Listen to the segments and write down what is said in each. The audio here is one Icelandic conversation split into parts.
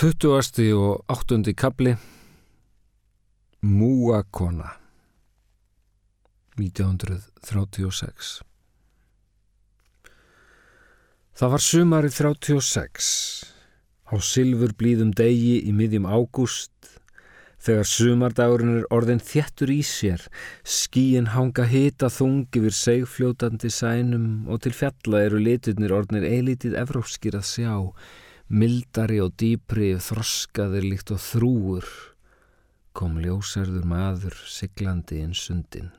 20. og 8. kabli Múakona 1936 Það var sumarið 36 á sylfur blíðum degi í miðjum ágúst þegar sumardagurinn er orðin þjættur í sér skíin hanga hita þung yfir segfljótandi sænum og til fjalla eru liturnir orðnir eilítið evrópskir að sjá mildari og dýpri þroskaðir líkt og þrúur kom ljósarður maður siglandi inn sundin.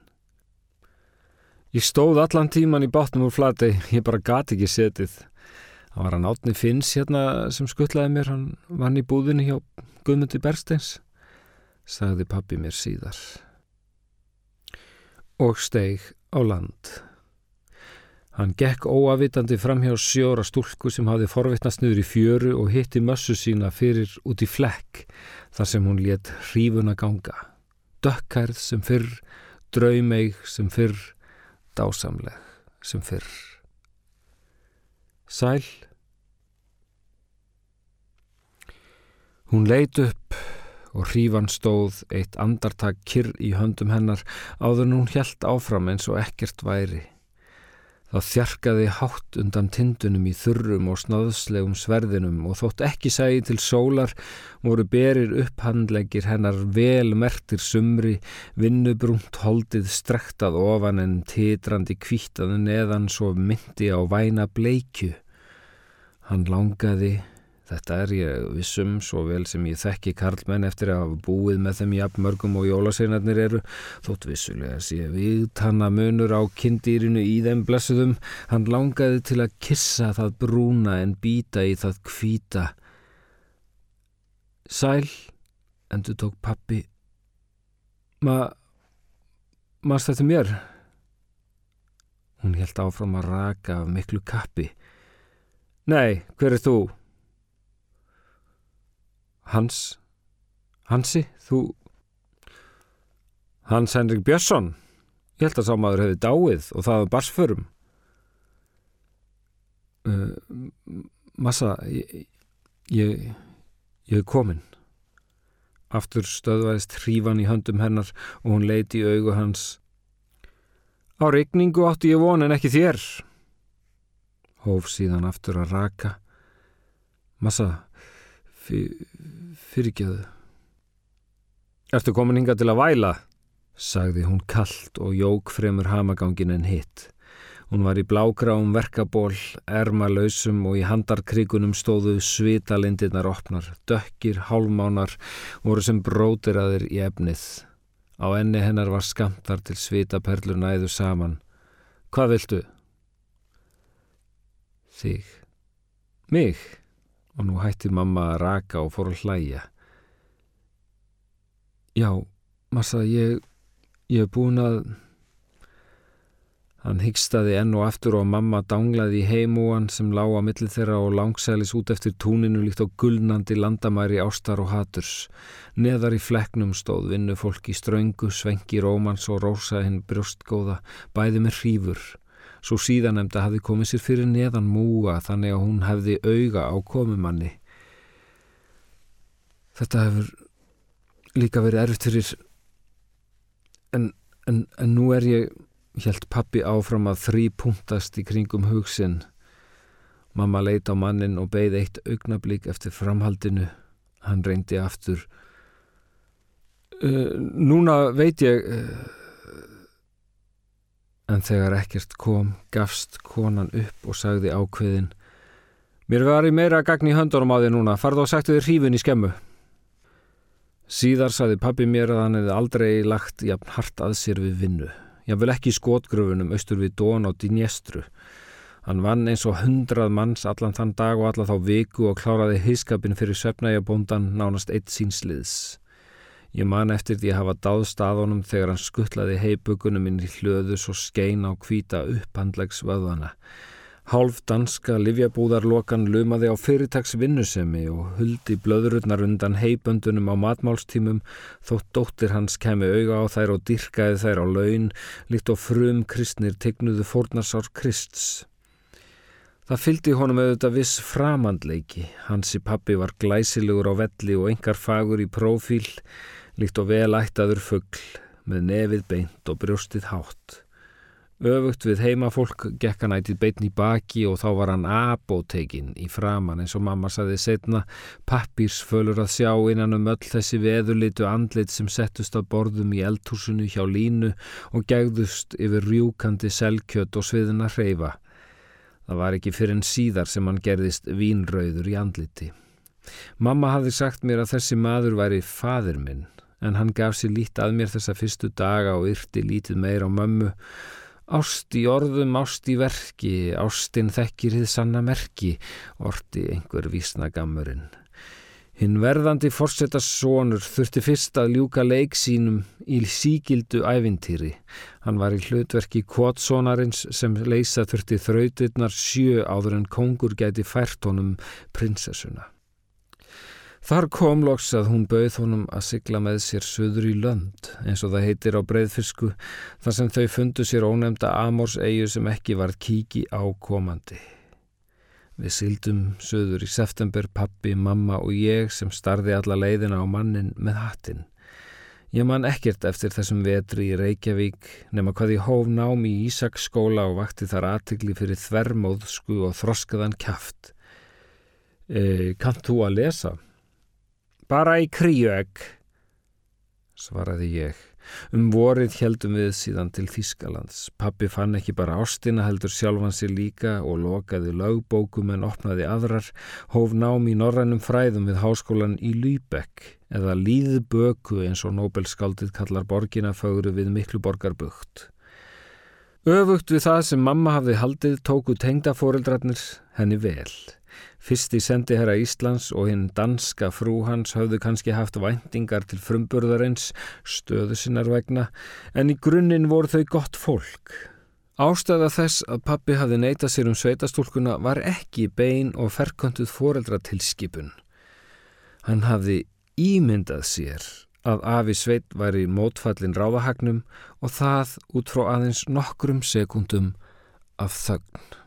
Ég stóð allan tíman í bátnum úr flati, ég bara gati ekki setið. Það var hann átni Finns hérna sem skuttlaði mér, hann vann í búðinni hjá Guðmundi Bergsteins, sagði pappi mér síðar. Og steig á land. Hann gekk óavitandi fram hjá sjóra stúlku sem hafði forvittnast niður í fjöru og hitti mössu sína fyrir út í flekk þar sem hún let hrífuna ganga. Dökkærð sem fyrr, draumeig sem fyrr, dásamleg sem fyrr. Sæl. Hún leit upp og hrífan stóð eitt andartak kyrr í höndum hennar áður en hún helt áfram eins og ekkert væri. Það þjarkaði hátt undan tindunum í þurrum og snáðslegum sverðinum og þótt ekki sægi til sólar voru berir upphandlegir hennar vel mertir sumri, vinnubrúnt holdið strektað ofan en titrandi kvítaði neðan svo myndi á væna bleikju. Hann langaði Þetta er ég vissum svo vel sem ég þekki karlmenn eftir að hafa búið með þeim jafn mörgum og jólaseinarnir eru þótt vissulega sé við tanna munur á kindýrinu í þeim blessuðum hann langaði til að kissa það brúna en býta í það kvíta Sæl endur tók pappi Ma Mast þetta mér? Hún held áfram að raka af miklu kappi Nei, hver er þú? Hans, Hansi, þú... Hans Henrik Björnsson, ég held að sámaður hefði dáið og það var barsförum. Uh, massa, ég, ég, ég er komin. Aftur stöðvæðist hrífan í höndum hennar og hún leiti í augu hans. Á regningu átti ég von en ekki þér. Hóf síðan aftur að raka. Massa, fyrirgjöðu. Ertu komin hinga til að væla? sagði hún kallt og jók fremur hamagangin en hitt. Hún var í blágráum verkaból, ermalöysum og í handarkrigunum stóðu svitalindirnar opnar, dökkir, hálmánar, voru sem brótiraðir í efnið. Á enni hennar var skamtar til svitaperlur næðu saman. Hvað viltu? Þig. Mig? Og nú hætti mamma að raka og fór að hlæja. Já, massa, ég, ég hef búin að... Hann hyggstaði enn og aftur og mamma danglaði í heimúan sem lág á milli þeirra og langsælis út eftir túninu líkt á gullnandi landamæri ástar og haturs. Neðar í fleknum stóð vinnu fólk í ströngu, svengi rómans og rósa hinn brjóstgóða, bæði með hrífur. Svo síðanemda hafði komið sér fyrir neðan múa þannig að hún hefði auga á komumanni. Þetta hefur líka verið erfitt fyrir en, en, en nú er ég, held pappi áfram að þrý punktast í kringum hugsin. Mamma leit á mannin og beigð eitt augnablík eftir framhaldinu. Hann reyndi aftur. Uh, núna veit ég... Uh, en þegar ekkert kom gafst konan upp og sagði ákveðin Mér var í meira gagn í höndunum á því núna, farðu og sagtu þér hrífin í skemmu. Síðar sagði pabbi mér að hann hefði aldrei lagt jafn hart að sér við vinnu. Ég vil ekki skotgröfunum austur við Dón á Dinjestru. Hann vann eins og hundrað manns allan þann dag og allan þá viku og kláraði heiskapin fyrir söpnægjabóndan nánast eitt sínsliðs. Ég man eftir því að hafa dáðst að honum þegar hann skuttlaði heibugunum inn í hlöðu svo skein á kvíta upphandlegsvöðana. Hálf danska livjabúðarlokan lumaði á fyrirtags vinnusemi og huldi blöðrurnar undan heiböndunum á matmálstímum þótt dóttir hans kemi auga á þær og dyrkaði þær á laun líkt og frum kristnir tegnuðu fórnarsár Krists. Það fylgdi honum auðvitað viss framandleiki. Hansi pappi var glæsilegur á velli og engar fagur í prófíl, líkt og vel ættaður fuggl, með nefið beint og brjóstið hátt. Öfugt við heimafólk gekk hann ætið beitn í baki og þá var hann abótekin í framann eins og mamma saði setna pappírsfölur að sjá innan um öll þessi veðurlitu andlit sem settust á borðum í eldhúsinu hjá línu og gegðust yfir rjúkandi selkjött og sviðina hreyfa. Það var ekki fyrir en síðar sem hann gerðist vínrauður í andliti. Mamma hafði sagt mér að þessi maður væri fadir minn en hann gaf sér lít að mér þessa fyrstu daga og yrti lítið meir á mömmu Ást í orðum, ást í verki, ástinn þekkir þið sanna merki, orti einhver vísnagamurinn. Hinn verðandi fórsetas sonur þurfti fyrst að ljúka leik sínum í síkildu ævintýri. Hann var í hlutverki kvotsonarins sem leysa þurfti þrautirnar sjö áður en kongur gæti fært honum prinsessuna. Þar kom loks að hún bauð honum að sigla með sér söður í lönd, eins og það heitir á breyðfisku, þar sem þau fundu sér ónefnda Amors-eigu sem ekki var kíki á komandi. Við sildum söður í september, pappi, mamma og ég sem starði alla leiðina á mannin með hattin. Ég man ekkert eftir þessum vetri í Reykjavík nema hvað ég hóf nám í Ísaksskóla og vakti þar aðtikli fyrir þvermóðsku og þroskaðan kæft. E, Kant þú að lesa? Bara í kríuegg, svaraði ég. Um vorið heldum við síðan til Þískalands. Pappi fann ekki bara ástina heldur sjálfan sér líka og lokaði lögbókum en opnaði aðrar, hóf nám í norrænum fræðum við háskólan í Lýbekk eða Líðböku eins og Nobelskáldið kallar borgina fögru við Mikluborgarbugt. Öfugt við það sem mamma hafði haldið tóku tengdafóreldrarnir henni vel. Fyrst í sendiherra Íslands og hinn danska frú hans hafðu kannski haft væntingar til frumburðarins, stöðu sinnar vegna, en í grunninn voru þau gott fólk. Ástæða þess að pappi hafði neytað sér um sveitastúlkuna var ekki bein og ferköntuð foreldra til skipun. Hann hafði ímyndað sér að Afi Sveit var í mótfallin ráðahagnum og það út frá aðeins nokkrum sekundum af þögn.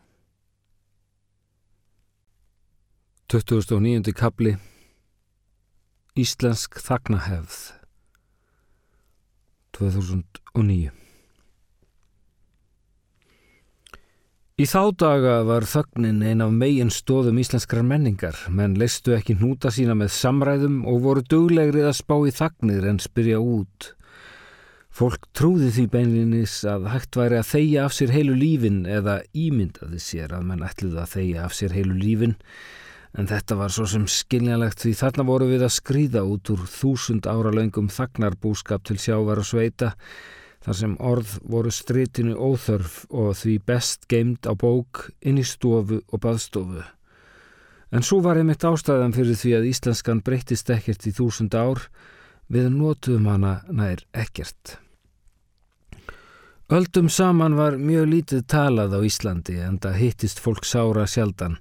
29. kapli Íslensk þagnahefð 2009 Í þá daga var þögnin ein af megin stóðum íslenskrar menningar, menn leistu ekki hnúta sína með samræðum og voru duglegrið að spá í þagnir en spyrja út. Fólk trúði því beinlinis að hægt væri að þeia af sér heilu lífin eða ímyndaði sér að menn ætluði að þeia af sér heilu lífin En þetta var svo sem skiljanlegt því þarna voru við að skrýða út úr þúsund ára löngum þagnarbúskap til sjávar og sveita þar sem orð voru stritinu óþörf og því best geimt á bók inn í stofu og baðstofu. En svo var einmitt ástæðan fyrir því að íslenskan breytist ekkert í þúsund ár við notuðum hana nær ekkert. Öldum saman var mjög lítið talað á Íslandi en það hittist fólk sára sjaldan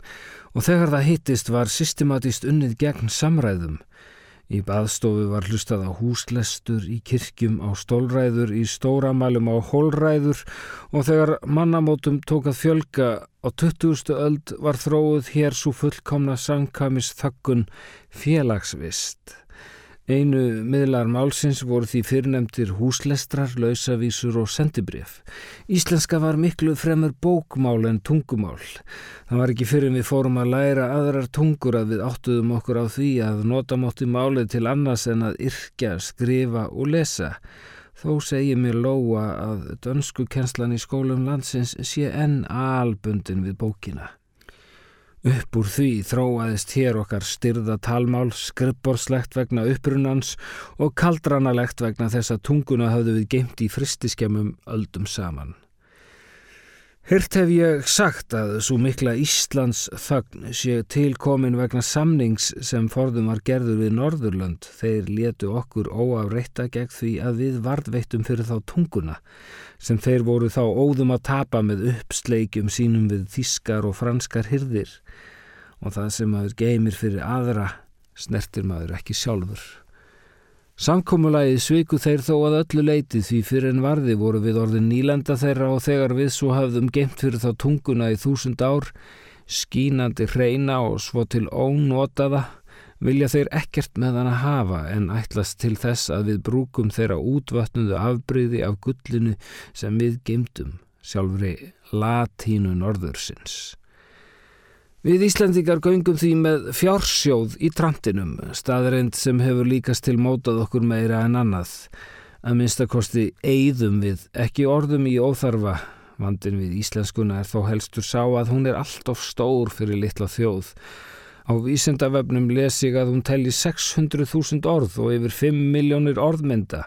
og þegar það hittist var systematist unnið gegn samræðum. Í baðstofu var hlustað á húslestur, í kirkjum á stólræður, í stóramælum á hólræður og þegar mannamótum tók að fjölga á 20. öld var þróið hér svo fullkomna sangkamis þakkun félagsvist. Einu miðlar málsins voru því fyrirnemtir húslestrar, lausavísur og sendibrif. Íslenska var miklu fremur bókmál en tungumál. Það var ekki fyrir við fórum að læra aðrar tungur að við áttuðum okkur á því að nota mótti málið til annars en að yrkja, skrifa og lesa. Þó segir mér Lóa að dönsku kenslan í skólum landsins sé enn albundin við bókina. Upp úr því þróaðist hér okkar styrða talmál, skrippborslegt vegna upprunans og kaldranalegt vegna þess að tunguna hafðu við geimt í fristiskemum öldum saman. Hirt hef ég sagt að svo mikla Íslands þögn sé tilkomin vegna samnings sem forðum var gerður við Norðurlönd. Þeir letu okkur óafreita gegn því að við vardveittum fyrir þá tunguna sem þeir voru þá óðum að tapa með uppsleikjum sínum við þískar og franskar hyrðir og það sem maður geymir fyrir aðra snertir maður ekki sjálfur. Samkómulagið sviku þeir þó að öllu leiti því fyrir en varði voru við orðin nýlenda þeirra og þegar við svo hafðum geimt fyrir þá tunguna í þúsund ár skínandi hreina og svo til ónotaða, vilja þeir ekkert með hann að hafa en ætlast til þess að við brúkum þeirra útvötnuðu afbreyði af gullinu sem við gemdum, sjálfri latínu norðursins. Við Íslandingar göngum því með fjársjóð í trantinum, staðreind sem hefur líkast til mótað okkur meira en annað. Að minnstakosti eigðum við, ekki orðum í óþarfa. Vandin við íslenskuna er þó helstur sá að hún er allt of stór fyrir litla þjóð. Á vísendavefnum les ég að hún telli 600.000 orð og yfir 5 miljónir orðmynda.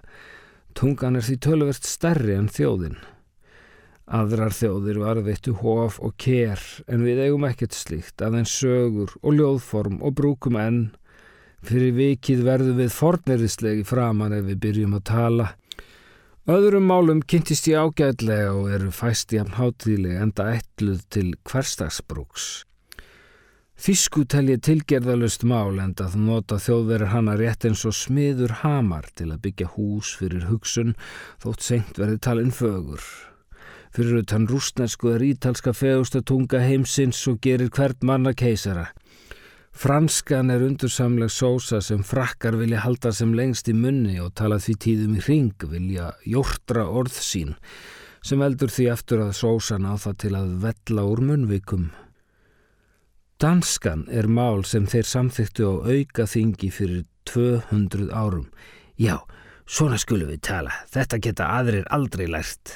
Tungan er því töluvert stærri en þjóðin. Aðrar þjóðir varðveittu hóf og kér en við eigum ekkert slíkt aðeins sögur og ljóðform og brúkum enn. Fyrir vikið verðum við forneriðslegi framan ef við byrjum að tala. Öðrum málum kynntist ég ágæðlega og eru fæst í amn hátíðlega enda ætluð til hverstagsbrúks. Þísku tel ég tilgerðalust mál en að nota þjóðverður hana rétt eins og smiður hamar til að byggja hús fyrir hugsun þótt seint verði talin fögur. Fyrir utan rúsnesku er ítalska fegustatunga heimsins og gerir hvert manna keisara. Franskan er undursamleg sósa sem frakkar vilja halda sem lengst í munni og tala því tíðum í ring vilja jórtra orð sín sem veldur því eftir að sósan á það til að vella úr munvikum. Danskan er mál sem þeir samþyktu á auka þingi fyrir 200 árum. Já, svona skulum við tala. Þetta geta aðrir aldrei lært.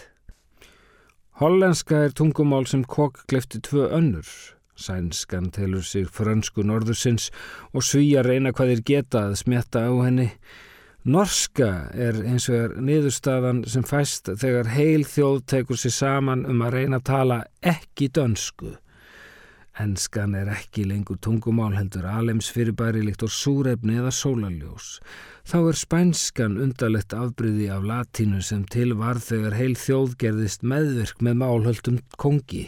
Hollenska er tungumál sem kokk glefti tvö önnur. Sænskan telur sig frönsku norðursins og svíja reyna hvað þeir geta að smetta á henni. Norska er eins og er niðurstaðan sem fæst þegar heil þjóð tekur sér saman um að reyna að tala ekki dönsku. Enskan er ekki lengur tungumál heldur alems fyrirbæri líkt og súrefni eða sólaljós. Þá er spænskan undarlegt afbryði af latínu sem til var þegar heil þjóð gerðist meðvirk með málhöldum kongi.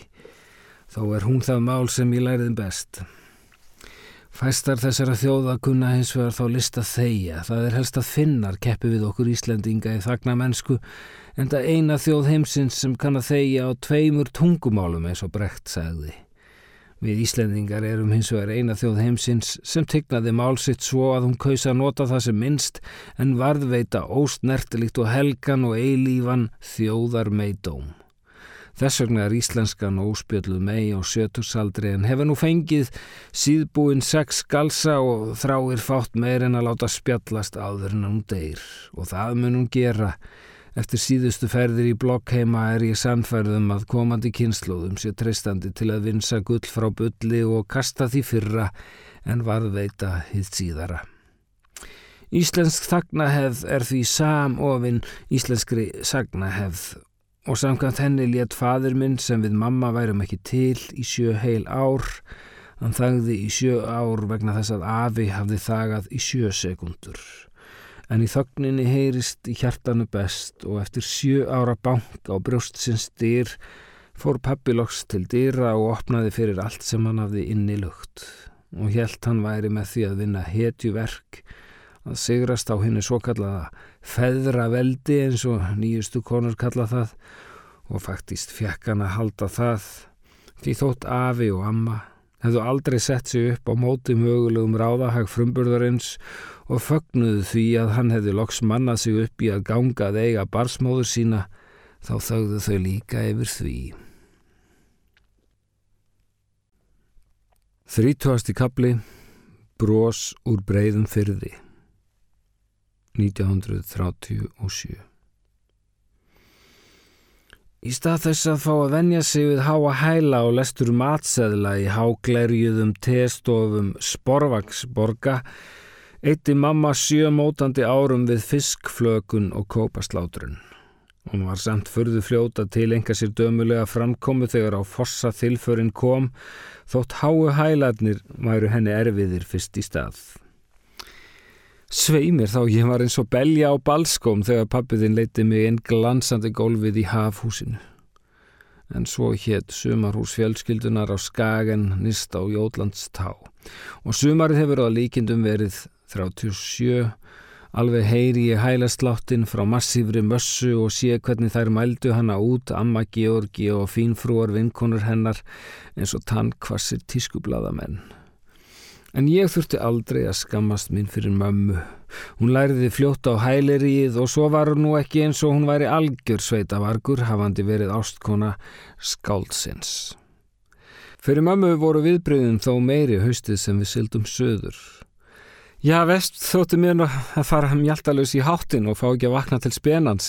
Þó er hún það mál sem ég læriðin best. Fæstar þessara þjóða kunna hins vegar þá lista þeia. Það er helst að finnar keppi við okkur Íslendinga í þagna mennsku en það eina þjóð heimsins sem kann að þeia á tveimur tungumálum eins og brekt segði. Við Íslendingar erum hins vegar eina þjóð heimsins sem tignaði málsitt svo að hún kausa að nota það sem minnst en varðveita óstnertilíkt og helgan og eilífan þjóðar meidóm. Þess vegna er íslenskan óspjöldluð mei og sjötursaldri en hefur nú fengið síðbúin sex galsa og þráir fátt meir en að láta spjallast áður en hún deyr og það mun hún gera Eftir síðustu ferðir í blokkheima er ég samfærðum að komandi kynnslóðum sé treystandi til að vinsa gull frá bulli og kasta því fyrra en varðveita hitt síðara. Íslensk þagnahefð er því samofinn íslenskri sagnahefð og samkvæmt henni létt fadur minn sem við mamma værum ekki til í sjö heil ár. Hann þagði í sjö ár vegna þess að Afi hafði þagað í sjö sekundur en í þögninni heyrist í hjartanu best og eftir sjö ára bank á brjóstsins dyr fór pappiloks til dyra og opnaði fyrir allt sem hann hafði inni lukt og helt hann væri með því að vinna hetjuverk að sigrast á henni svo kallaða feðraveldi eins og nýjustu konur kalla það og faktist fjekk hann að halda það því þótt afi og amma hefðu aldrei sett sig upp á móti mögulegum ráðahag frumburðarins og fögnuðu því að hann hefði loks mannað sig upp í að ganga að eiga barsmóður sína, þá þauðu þau líka yfir því. Þrítúasti kapli, Brós úr breyðum fyrði, 1937 Í stað þess að fá að venja sig við háa hæla og lestur matseðla í háglerjuðum testofum sporvaksborga eitti mamma sjö mótandi árum við fiskflökun og kópaslátrun. Hún var samt förðu fljóta til enga sér dömulega framkomu þegar á fossa þilförinn kom þótt háu hælarnir væru henni erfiðir fyrst í stað. Sveimir þá ég var eins og belja á balskóm þegar pappiðinn leiti mig inn glansandi gólfið í hafhúsinu. En svo hétt sumarhús fjölskyldunar á Skagen nýst á Jólands tá og sumarið hefur á líkindum verið 37 Alveg heyri ég hælasláttinn frá massífri mössu og sé hvernig þær mældu hana út, amma Georgi og fínfrúar vinkonur hennar eins og tannkvassir tískublaðamenn. En ég þurfti aldrei að skammast mín fyrir mömmu. Hún læriði fljótt á hælerið og svo var hún nú ekki eins og hún væri algjör sveitavargur hafandi verið ástkona skáldsins. Fyrir mömmu voru viðbreyðin þó meiri haustið sem við sildum söður. Já, vest þótti mér að fara mjaltalus í háttin og fá ekki að vakna til spenans.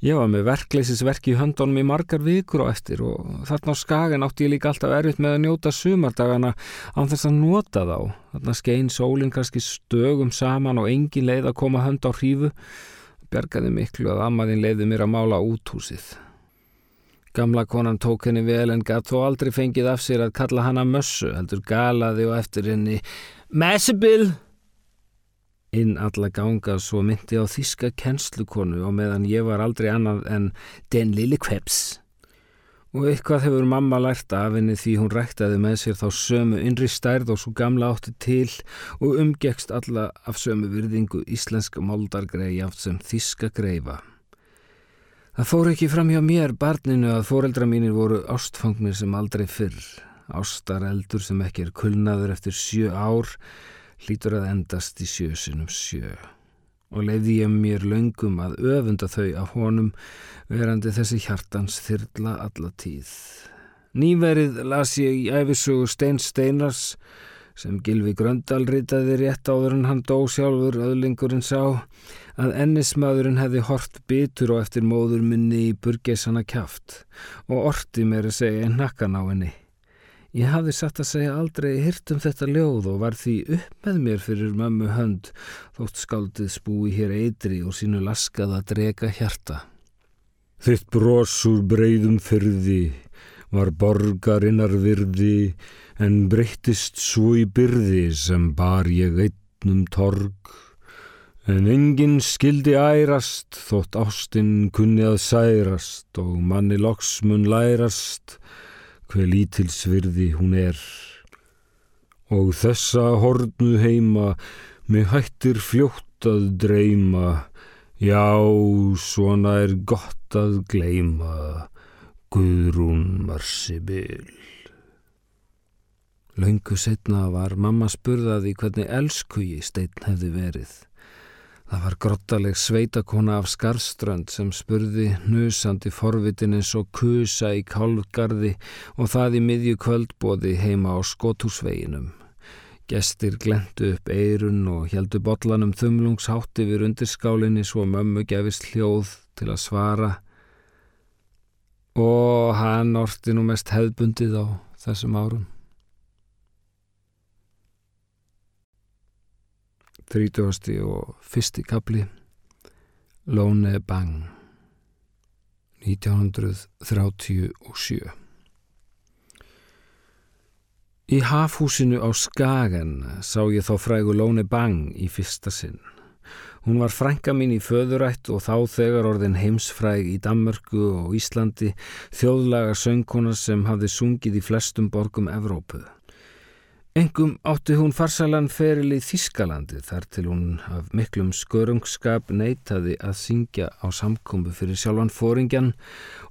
Ég var með verkleysisverki í höndunum í margar vikur og eftir og þarna á skagan átti ég líka alltaf erfitt með að njóta sumardagana án þess að nota þá. Þarna skein sólinn kannski stögum saman og engin leið að koma hönd á hrífu. Bergaði miklu að ammaðin leiði mér að mála úthúsið. Gamla konan tók henni vel en gatt þó aldrei fengið af sér að kalla hana mössu, heldur galaði og eftir henni Messibill! Inn alla ganga svo myndi á þíska kennslukonu og meðan ég var aldrei annað en den lili kveps. Og eitthvað hefur mamma lært af henni því hún ræktaði með sér þá sömu innri stærð og svo gamla átti til og umgekst alla af sömu virðingu íslenska moldargreiðjaft sem þíska greifa. Það fór ekki fram hjá mér barninu að fóreldra mínir voru ástfangnir sem aldrei fyrr, ástareldur sem ekki er kulnaður eftir sjö ár, hlýtur að endast í sjösunum sjö og leiði ég mér löngum að öfunda þau af honum verandi þessi hjartans þyrla alla tíð. Nýverið las ég í æfisugu Stein Steinars sem Gilvi Gröndal ritaði rétt áður en hann dó sjálfur öðlingurinn sá að ennismadurinn hefði hort bitur og eftir móður minni í burgeisana kjáft og orti mér að segja nakkan á henni. Ég hafði satt að segja aldrei hirt um þetta ljóð og var því upp með mér fyrir mömmu hönd þótt skáldið spúi hér eitri og sínu laskað að drega hjarta. Þitt brosur breyðum fyrði var borgarinnar virði en breyttist svo í byrði sem bar ég einnum torg. En enginn skildi ærast þótt ástinn kunni að særast og manni loksmun lærast hver lítilsvirði hún er. Og þessa hornu heima með hættir fljótt að dreyma. Já, svona er gott að gleima Guðrún Marsibil. Laungu setna var mamma spurðaði hvernig elskuji steinn hefði verið Það var grottaleg sveitakona af Skarströnd sem spurði nusandi forvitin eins og kusa í kálgarði og það í miðju kvöldbóði heima á skotúsveginum. Gestir glendu upp eirun og heldu botlanum þumlungshátt yfir undirskálinni svo mömmu gefist hljóð til að svara og hann orti nú mest hefðbundið á þessum árum. 30. og fyrsti kapli Lóne Bang 1937 Í hafhúsinu á Skagen sá ég þá frægu Lóne Bang í fyrsta sinn. Hún var frænka mín í föðurætt og þá þegar orðin heimsfræg í Danmörku og Íslandi þjóðlaga söngkonar sem hafði sungið í flestum borgum Evrópuð. Engum átti hún farsalan feril í Þískalandi þar til hún af miklum skörungskap neytaði að syngja á samkombu fyrir sjálfan fóringjan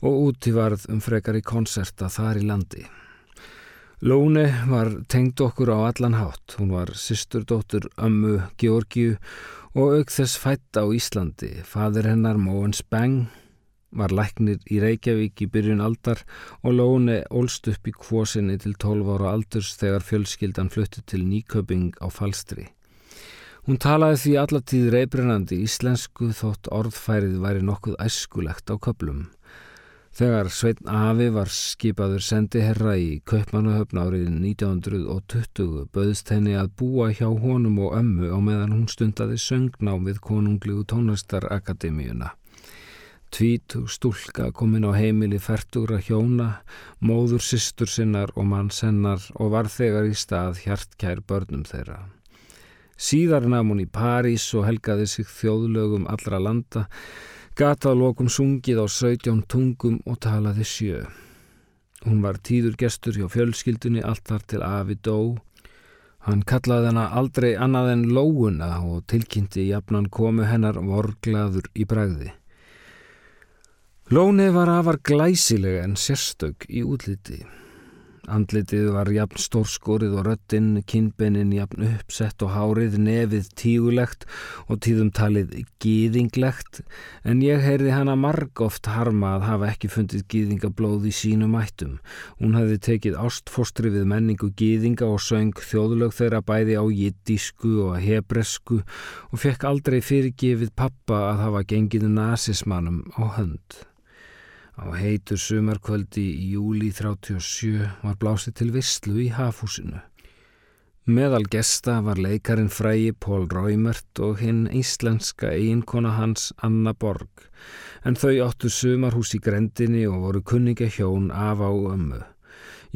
og útívarð um frekar í konserta þar í landi. Lóne var tengd okkur á allan hátt. Hún var systurdóttur ömmu Georgiu og auk þess fætt á Íslandi. Fadir hennar Móens Beng var læknir í Reykjavík í byrjun aldar og Lóne ólst upp í kvosinni til 12 ára aldurs þegar fjölskyldan flutti til Nýköping á Falstri. Hún talaði því allatíð reybrennandi íslensku þótt orðfærið væri nokkuð æskulegt á köplum. Þegar Sveitn Afi var skipaður sendiherra í Kaupmannuhöfn árið 1920 böðst henni að búa hjá honum og ömmu á meðan hún stundaði söngnám við konunglegu tónlistarakademíuna. Tvítug stúlka komin á heimili færtugra hjóna, móður sýstur sinnar og mann sennar og var þegar í stað hjartkær börnum þeirra. Síðar nam hún í París og helgaði sig þjóðlögum allra landa, gatað lokum sungið á 17 tungum og talaði sjö. Hún var tíður gestur hjá fjölskyldunni allt þar til afi dó Hann kallaði hana aldrei annað en lóuna og tilkynnti jafnan komu hennar vorglaður í bræði. Lóni var afar glæsilega en sérstök í útliti. Andlitið var jafn stórskórið og röttinn, kinnbennin jafn uppsett og hárið, nefið tígulegt og tíðum talið gýðinglegt, en ég heyrði hana marg oft harma að hafa ekki fundið gýðingablóð í sínum ættum. Hún hefði tekið ástfostri við menningu gýðinga og söng þjóðlög þeirra bæði á jiddísku og hebresku og fekk aldrei fyrirgefið pappa að hafa gengið nazismannum á hönd. Á heitur sumarkvöldi í júli 37 var blásið til visslu í hafhúsinu. Meðal gesta var leikarin frægi Pól Raumert og hinn íslenska eiginkona hans Anna Borg, en þau áttu sumarhús í grendinni og voru kunningja hjón af á ömmu.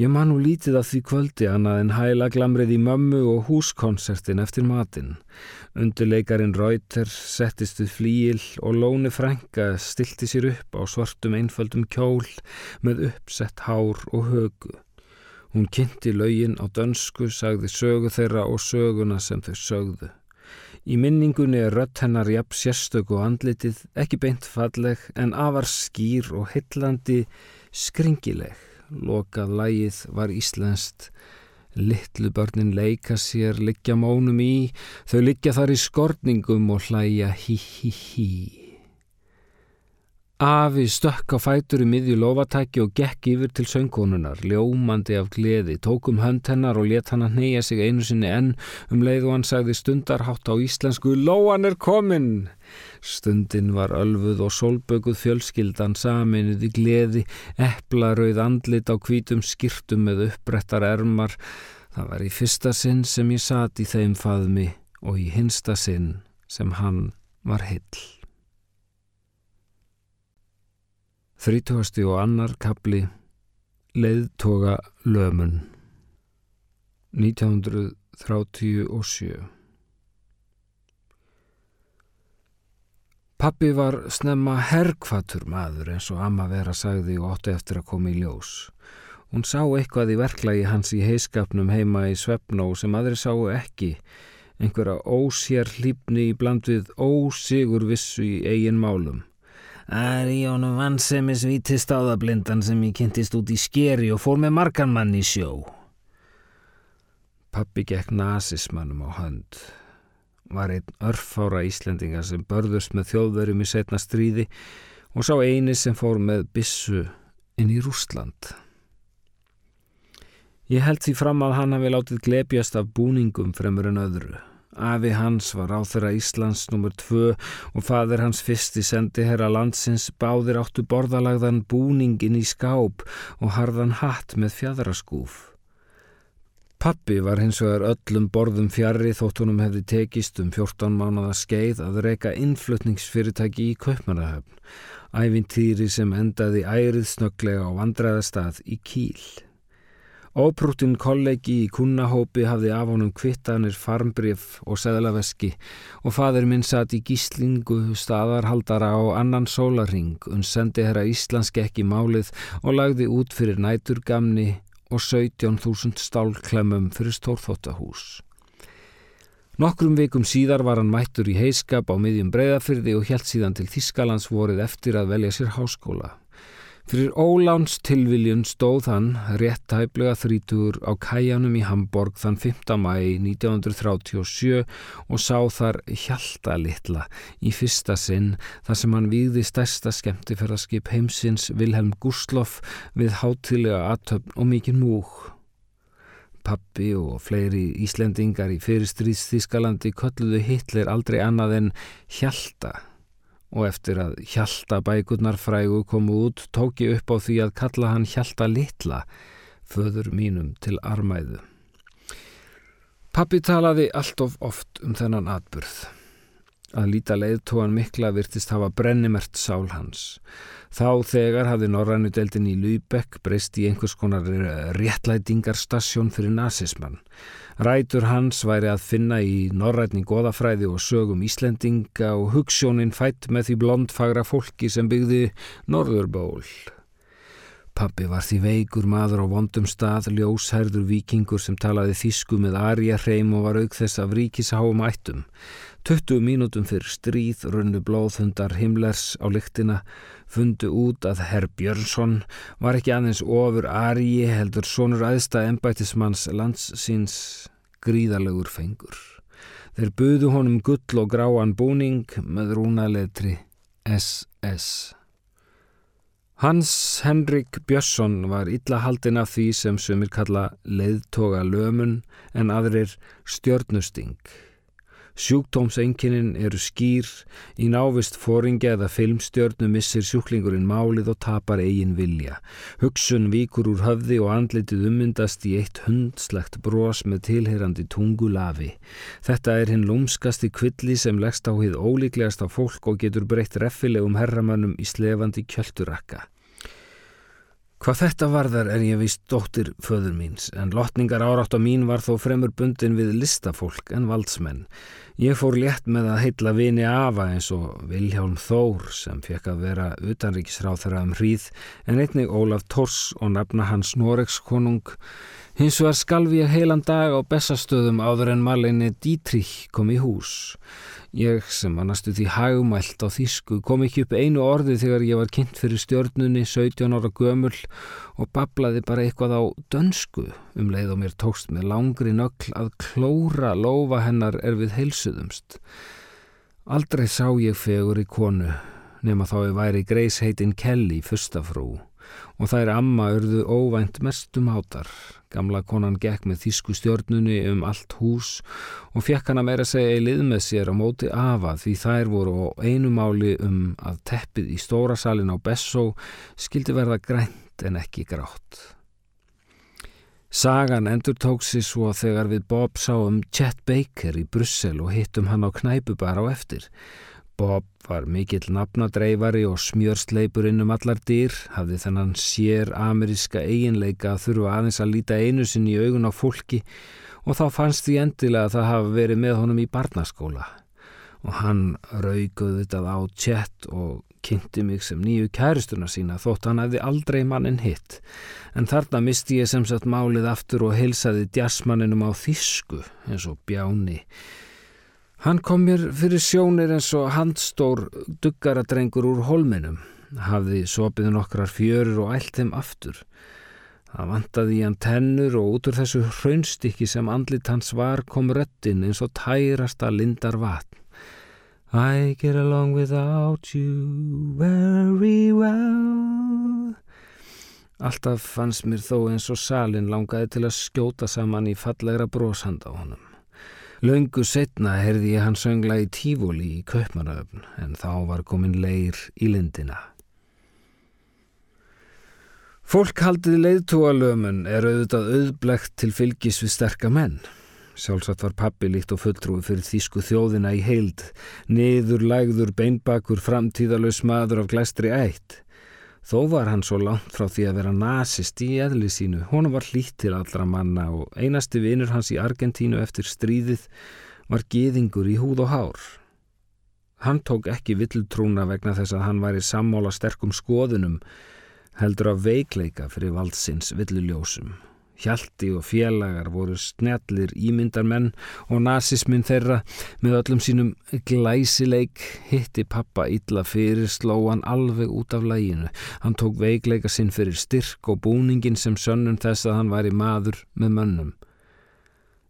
Ég man nú lítið af því kvöldi annað en hæla glamrið í mömmu og húskonsertin eftir matinn. Undurleikarin Rauter settist við flíil og Lóni Frænka stilti sér upp á svartum einföldum kjól með uppsett hár og högu. Hún kynnti laugin á dönsku, sagði sögu þeirra og söguna sem þau sögðu. Í minningunni er rött hennar jafn sérstök og andlitið, ekki beint falleg en afar skýr og hillandi skringileg. Lokað lægið var íslenskt. Littlu börnin leika sér, liggja mónum í, þau liggja þar í skorningum og hlæja hí hí hí. Afi stökk á fætur í miðju lofatæki og gekk yfir til söngkonunar, ljómandi af gleði, tók um hönd hennar og let hann að neyja sig einu sinni enn um leið og hann sagði stundarhátt á íslensku Lóan er kominn! Stundin var ölfuð og solbökuð fjölskyldan saminuð í gleði, eplarauð andlit á hvítum skýrtum með uppbrettar ermar. Það var í fyrsta sinn sem ég satt í þeim faðmi og í hinsta sinn sem hann var hill. Þrítúasti og annar kapli Leðtoga lömun 1937 Pappi var snemma herkvatur maður eins og amma vera sagði og ótti eftir að koma í ljós. Hún sá eitthvað í verklagi hans í heiskapnum heima í Svefnó sem aðri sáu ekki, einhverja ósér hlýpni í bland við ósigur vissu í eigin málum. Það er í honum vansemis viti stáðablindan sem ég kynntist út í skeri og fór með margan mann í sjó. Pappi gekk nazismannum á hönd var einn örfára Íslendinga sem börðust með þjóðverjum í setna stríði og sá eini sem fór með bissu inn í Rústland. Ég held því fram að hann hafi látið glepjast af búningum fremur en öðru. Afi hans var á þeirra Íslands nr. 2 og fadir hans fyrsti sendi herra landsins báðir áttu borðalagðan búningin í skáp og harðan hatt með fjadraskúf. Pappi var hins vegar öllum borðum fjarrri þótt honum hefði tekist um 14 mánada skeið að reyka innflutningsfyrirtæki í Kaupmannahöfn, ævintýri sem endaði ærið snögglega á vandræðastað í Kíl. Óprútin kollegi í kunnahópi hafði af honum kvittanir, farmbrif og seðlaveski og fadur minn satt í gíslingu staðarhaldara á annan sólaring und sendi herra Íslandsk ekki málið og lagði út fyrir næturgamni og 17.000 stálklemmum fyrir stórþóttahús. Nokkrum vikum síðar var hann mættur í heiskap á miðjum breyðafyrði og helt síðan til Þískalands vorið eftir að velja sér háskóla. Fyrir óláns tilviljun stóð hann rétt tæplega þrítur á kæjanum í Hamburg þann 5. mæi 1937 og sá þar hjalta litla í fyrsta sinn þar sem hann výði stærsta skemmtifæraskip heimsins Vilhelm Gustloff við hátilega aðtöfn og mikinn múk. Pappi og fleiri Íslendingar í fyrirstríðs Þískalandi kölluðu Hitler aldrei annað en hjalta og eftir að Hjalta bækurnar frægu komu út tók ég upp á því að kalla hann Hjalta litla, föður mínum til armæðu. Pappi talaði allt of oft um þennan atburð. Að líta leiðtóan mikla virtist hafa brennimert sál hans. Þá þegar hafði Norrannudeldin í Lübeck breyst í einhvers konar réttlætingarstasjón fyrir nazismann. Rætur hans væri að finna í norrætning goðafræði og sögum Íslendinga og hugssjónin fætt með því blondfagra fólki sem byggði Norðurból. Pappi var því veikur maður á vondum stað, ljósherður vikingur sem talaði þísku með arja hreim og var auk þess af ríkisháum ættum. 20 mínútum fyrir stríð runnu blóðhundar Himmlers á lyktina, fundu út að herr Björnsson var ekki aðeins ofur arji heldur sonur aðsta embætismanns landsins gríðalegur fengur. Þeir buðu honum gull og gráan búning með rúnaletri SS. Hans Henrik Björnsson var illa haldin af því sem sumir kalla leiðtoga lömun en aðrir stjörnusting. Sjúkdómsenginin eru skýr, í návist fóringja eða filmstjörnu missir sjúklingurinn málið og tapar eigin vilja. Hugsun víkur úr höfði og andlitið ummyndast í eitt hundslegt brós með tilherandi tungulafi. Þetta er hinn lúmskasti kvilli sem leggst á hið ólíklegast á fólk og getur breytt reffilegum herramönnum í slefandi kjöldurakka. Hvað þetta varðar er ég vist dóttir föður míns, en lotningar árátt á mín var þó fremur bundin við listafólk en valdsmenn. Ég fór létt með að heitla vini afa eins og Viljálm Þór sem fekk að vera utanríkisráð þeirra um hríð, en einnig Ólaf Tors og nafna hans Noregs konung. Hins var skalvi ég heilan dag á bestastöðum áður en malinni Dietrich kom í hús. Ég sem var næstu því hagumælt á þýsku kom ekki upp einu orði þegar ég var kynnt fyrir stjörnunni 17 ára gömul og bablaði bara eitthvað á dönsku um leið og mér tókst með langri nögl að klóra lofa hennar er við heilsuðumst. Aldrei sá ég fegur í konu nema þá ég væri greisheitin Kelly fyrstafrú og það er amma örðu óvænt mestum átar Gamla konan gekk með þýsku stjórnunni um allt hús og fekk hann að meira segja í lið með sér á móti afa því þær voru á einu máli um að teppið í stóra salin á Bessó skildi verða grænt en ekki grátt. Sagan endur tók sér svo þegar við Bob sáum Chet Baker í Brussel og hittum hann á knæpu bara á eftir. Bob var mikill nafnadreifari og smjörsleipur inn um allar dýr, hafði þennan sér ameríska eiginleika að þurfa aðeins að líta einu sinni í augun á fólki og þá fannst því endilega að það hafa verið með honum í barnaskóla. Og hann rauguði þetta á tjett og kynnti mig sem nýju kæristuna sína þótt hann hefði aldrei mannin hitt. En þarna misti ég sem sagt málið aftur og heilsaði djassmanninum á þísku eins og bjáni. Hann kom mér fyrir sjónir eins og handstór duggaradrengur úr holminum, hafði sopið nokkrar fjörur og ælt þeim aftur. Það vantaði í hann tennur og út úr þessu hraunstykki sem andlit hans var kom röttin eins og tærasta lindar vatn. I get along without you very well. Alltaf fannst mér þó eins og salin langaði til að skjóta saman í fallegra brósand á honum. Laungu setna herði ég hann söngla í tífóli í Kaupmannöfn en þá var komin leir í lindina. Fólk haldið leiðtúalömun er auðvitað auðblegt til fylgis við sterka menn. Sjálfsagt var pappi líkt og fulltrúi fyrir þýsku þjóðina í heild, niður, lægður, beinbakur, framtíðalös maður af glæstri ætt. Þó var hann svo langt frá því að vera nazist í eðli sínu. Hún var hlýtt til allra manna og einasti vinur hans í Argentínu eftir stríðið var geðingur í húð og hár. Hann tók ekki villtrúna vegna þess að hann væri sammála sterkum skoðunum heldur af veikleika fyrir valdsins villuljósum. Hjalti og félagar voru snjallir ímyndarmenn og nazismin þeirra með öllum sínum glæsileik hitti pappa illa fyrir slóan alveg út af læginu. Hann tók veikleika sinn fyrir styrk og búningin sem sönnum þess að hann væri maður með mönnum.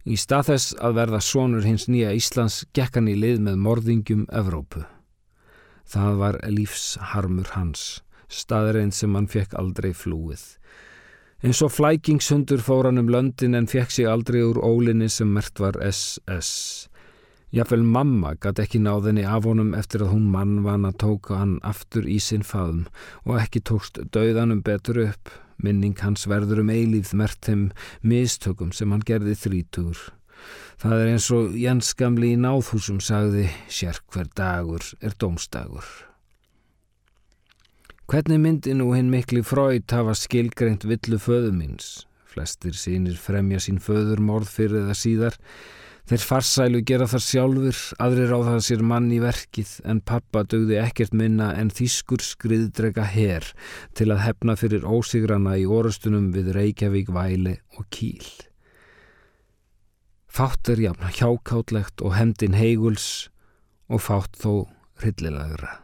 Í stað þess að verða sonur hins nýja Íslands gekk hann í lið með morðingjum Evrópu. Það var lífsharmur hans, staðrein sem hann fekk aldrei flúið. Eins og flækingshundur fór hann um löndin en fekk sig aldrei úr ólinni sem mert var SS. Jáfnvel mamma gæti ekki náðinni af honum eftir að hún mann van að tóka hann aftur í sinn faðum og ekki tókst dauðanum betur upp. Minning hans verður um eilíð mert þeim mistökum sem hann gerði þrítur. Það er eins og Jens Gamli í náðhúsum sagði, sér hver dagur er dómstagur. Hvernig myndi nú hinn mikli fröyt hafa skilgreint villu föðu míns? Flestir sínir fremja sín föður morð fyrir það síðar. Þeir farsælu gera þar sjálfur, aðrir á það sér mann í verkið en pappa dögði ekkert minna en þýskur skriðdrega her til að hefna fyrir ósigrana í orustunum við Reykjavík, Væli og Kíl. Fátt er jafn hjákáttlegt og hendin heiguls og fátt þó hryllilegra.